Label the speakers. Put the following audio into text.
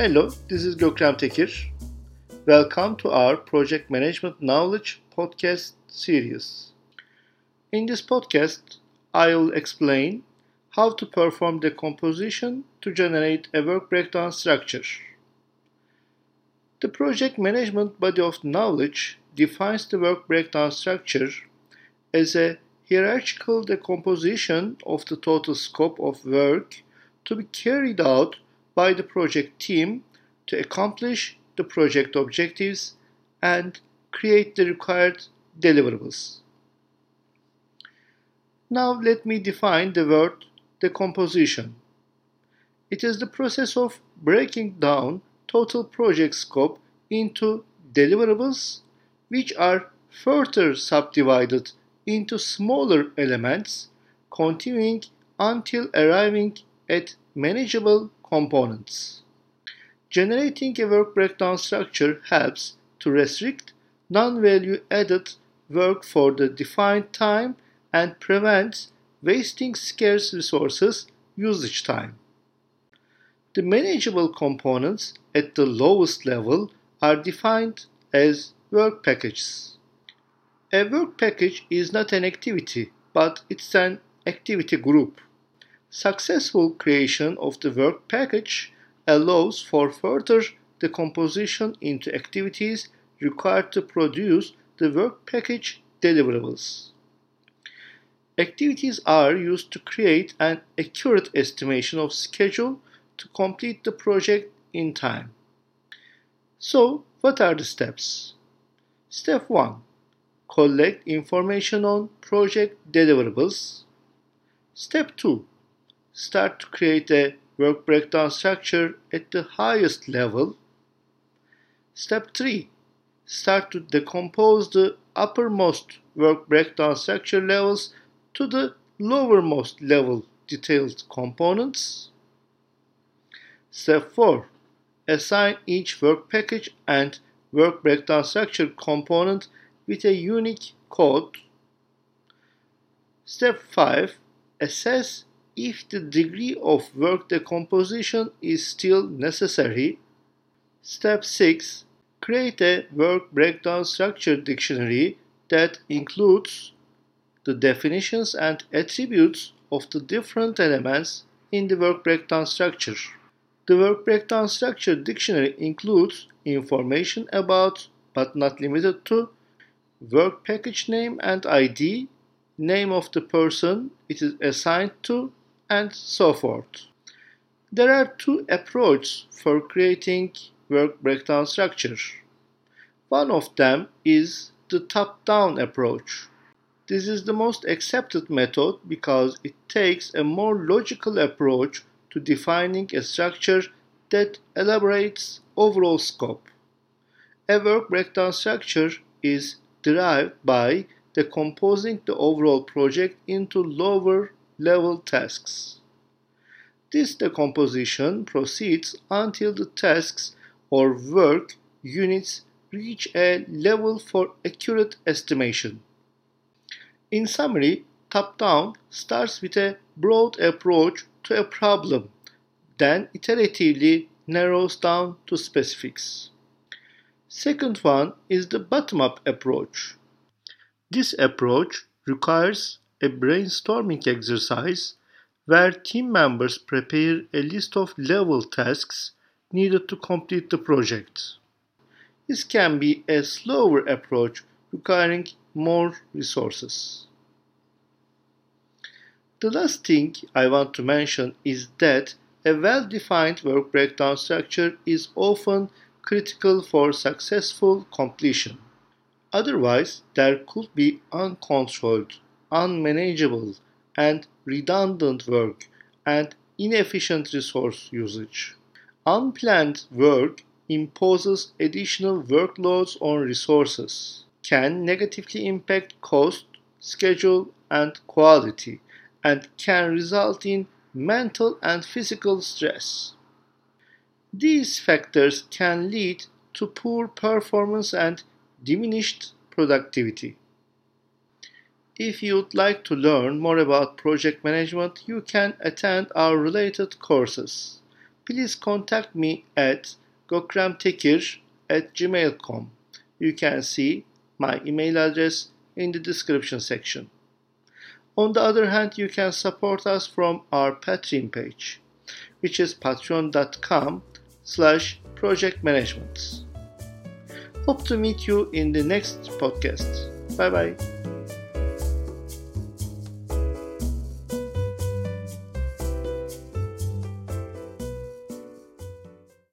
Speaker 1: Hello, this is Gökhan Tekir. Welcome to our Project Management Knowledge podcast series. In this podcast, I will explain how to perform decomposition to generate a work breakdown structure. The project management body of knowledge defines the work breakdown structure as a hierarchical decomposition of the total scope of work to be carried out by the project team to accomplish the project objectives and create the required deliverables. Now let me define the word decomposition. It is the process of breaking down total project scope into deliverables which are further subdivided into smaller elements continuing until arriving at manageable components. Generating a work breakdown structure helps to restrict non-value added work for the defined time and prevents wasting scarce resources usage time. The manageable components at the lowest level are defined as work packages. A work package is not an activity, but it's an activity group. Successful creation of the work package allows for further decomposition into activities required to produce the work package deliverables. Activities are used to create an accurate estimation of schedule to complete the project in time. So, what are the steps? Step 1 Collect information on project deliverables. Step 2 Start to create a work breakdown structure at the highest level. Step 3 Start to decompose the uppermost work breakdown structure levels to the lowermost level detailed components. Step 4. Assign each work package and work breakdown structure component with a unique code. Step 5. Assess if the degree of work decomposition is still necessary. Step 6. Create a work breakdown structure dictionary that includes the definitions and attributes of the different elements in the work breakdown structure. The work breakdown structure dictionary includes information about, but not limited to, work package name and ID, name of the person it is assigned to, and so forth. There are two approaches for creating work breakdown structure. One of them is the top-down approach. This is the most accepted method because it takes a more logical approach to defining a structure that elaborates overall scope. A work breakdown structure is derived by decomposing the overall project into lower level tasks. This decomposition proceeds until the tasks or work units reach a level for accurate estimation. In summary, top-down starts with a broad approach to a problem, then iteratively narrows down to specifics. Second one is the bottom-up approach. This approach requires a brainstorming exercise where team members prepare a list of level tasks needed to complete the project. This can be a slower approach requiring more resources. The last thing I want to mention is that a well-defined work breakdown structure is often critical for successful completion. Otherwise, there could be uncontrolled, unmanageable, and redundant work and inefficient resource usage. Unplanned work imposes additional workloads on resources, can negatively impact cost, schedule, and quality, and can result in mental and physical stress. These factors can lead to poor performance and diminished productivity. If you'd like to learn more about project management, you can attend our related courses. please contact me at gokhantekir at gmail.com. You can see my email address in the description section. On the other hand, you can support us from our Patreon page, which is patreon.com slash project management. Hope to meet you in the next podcast. Bye bye.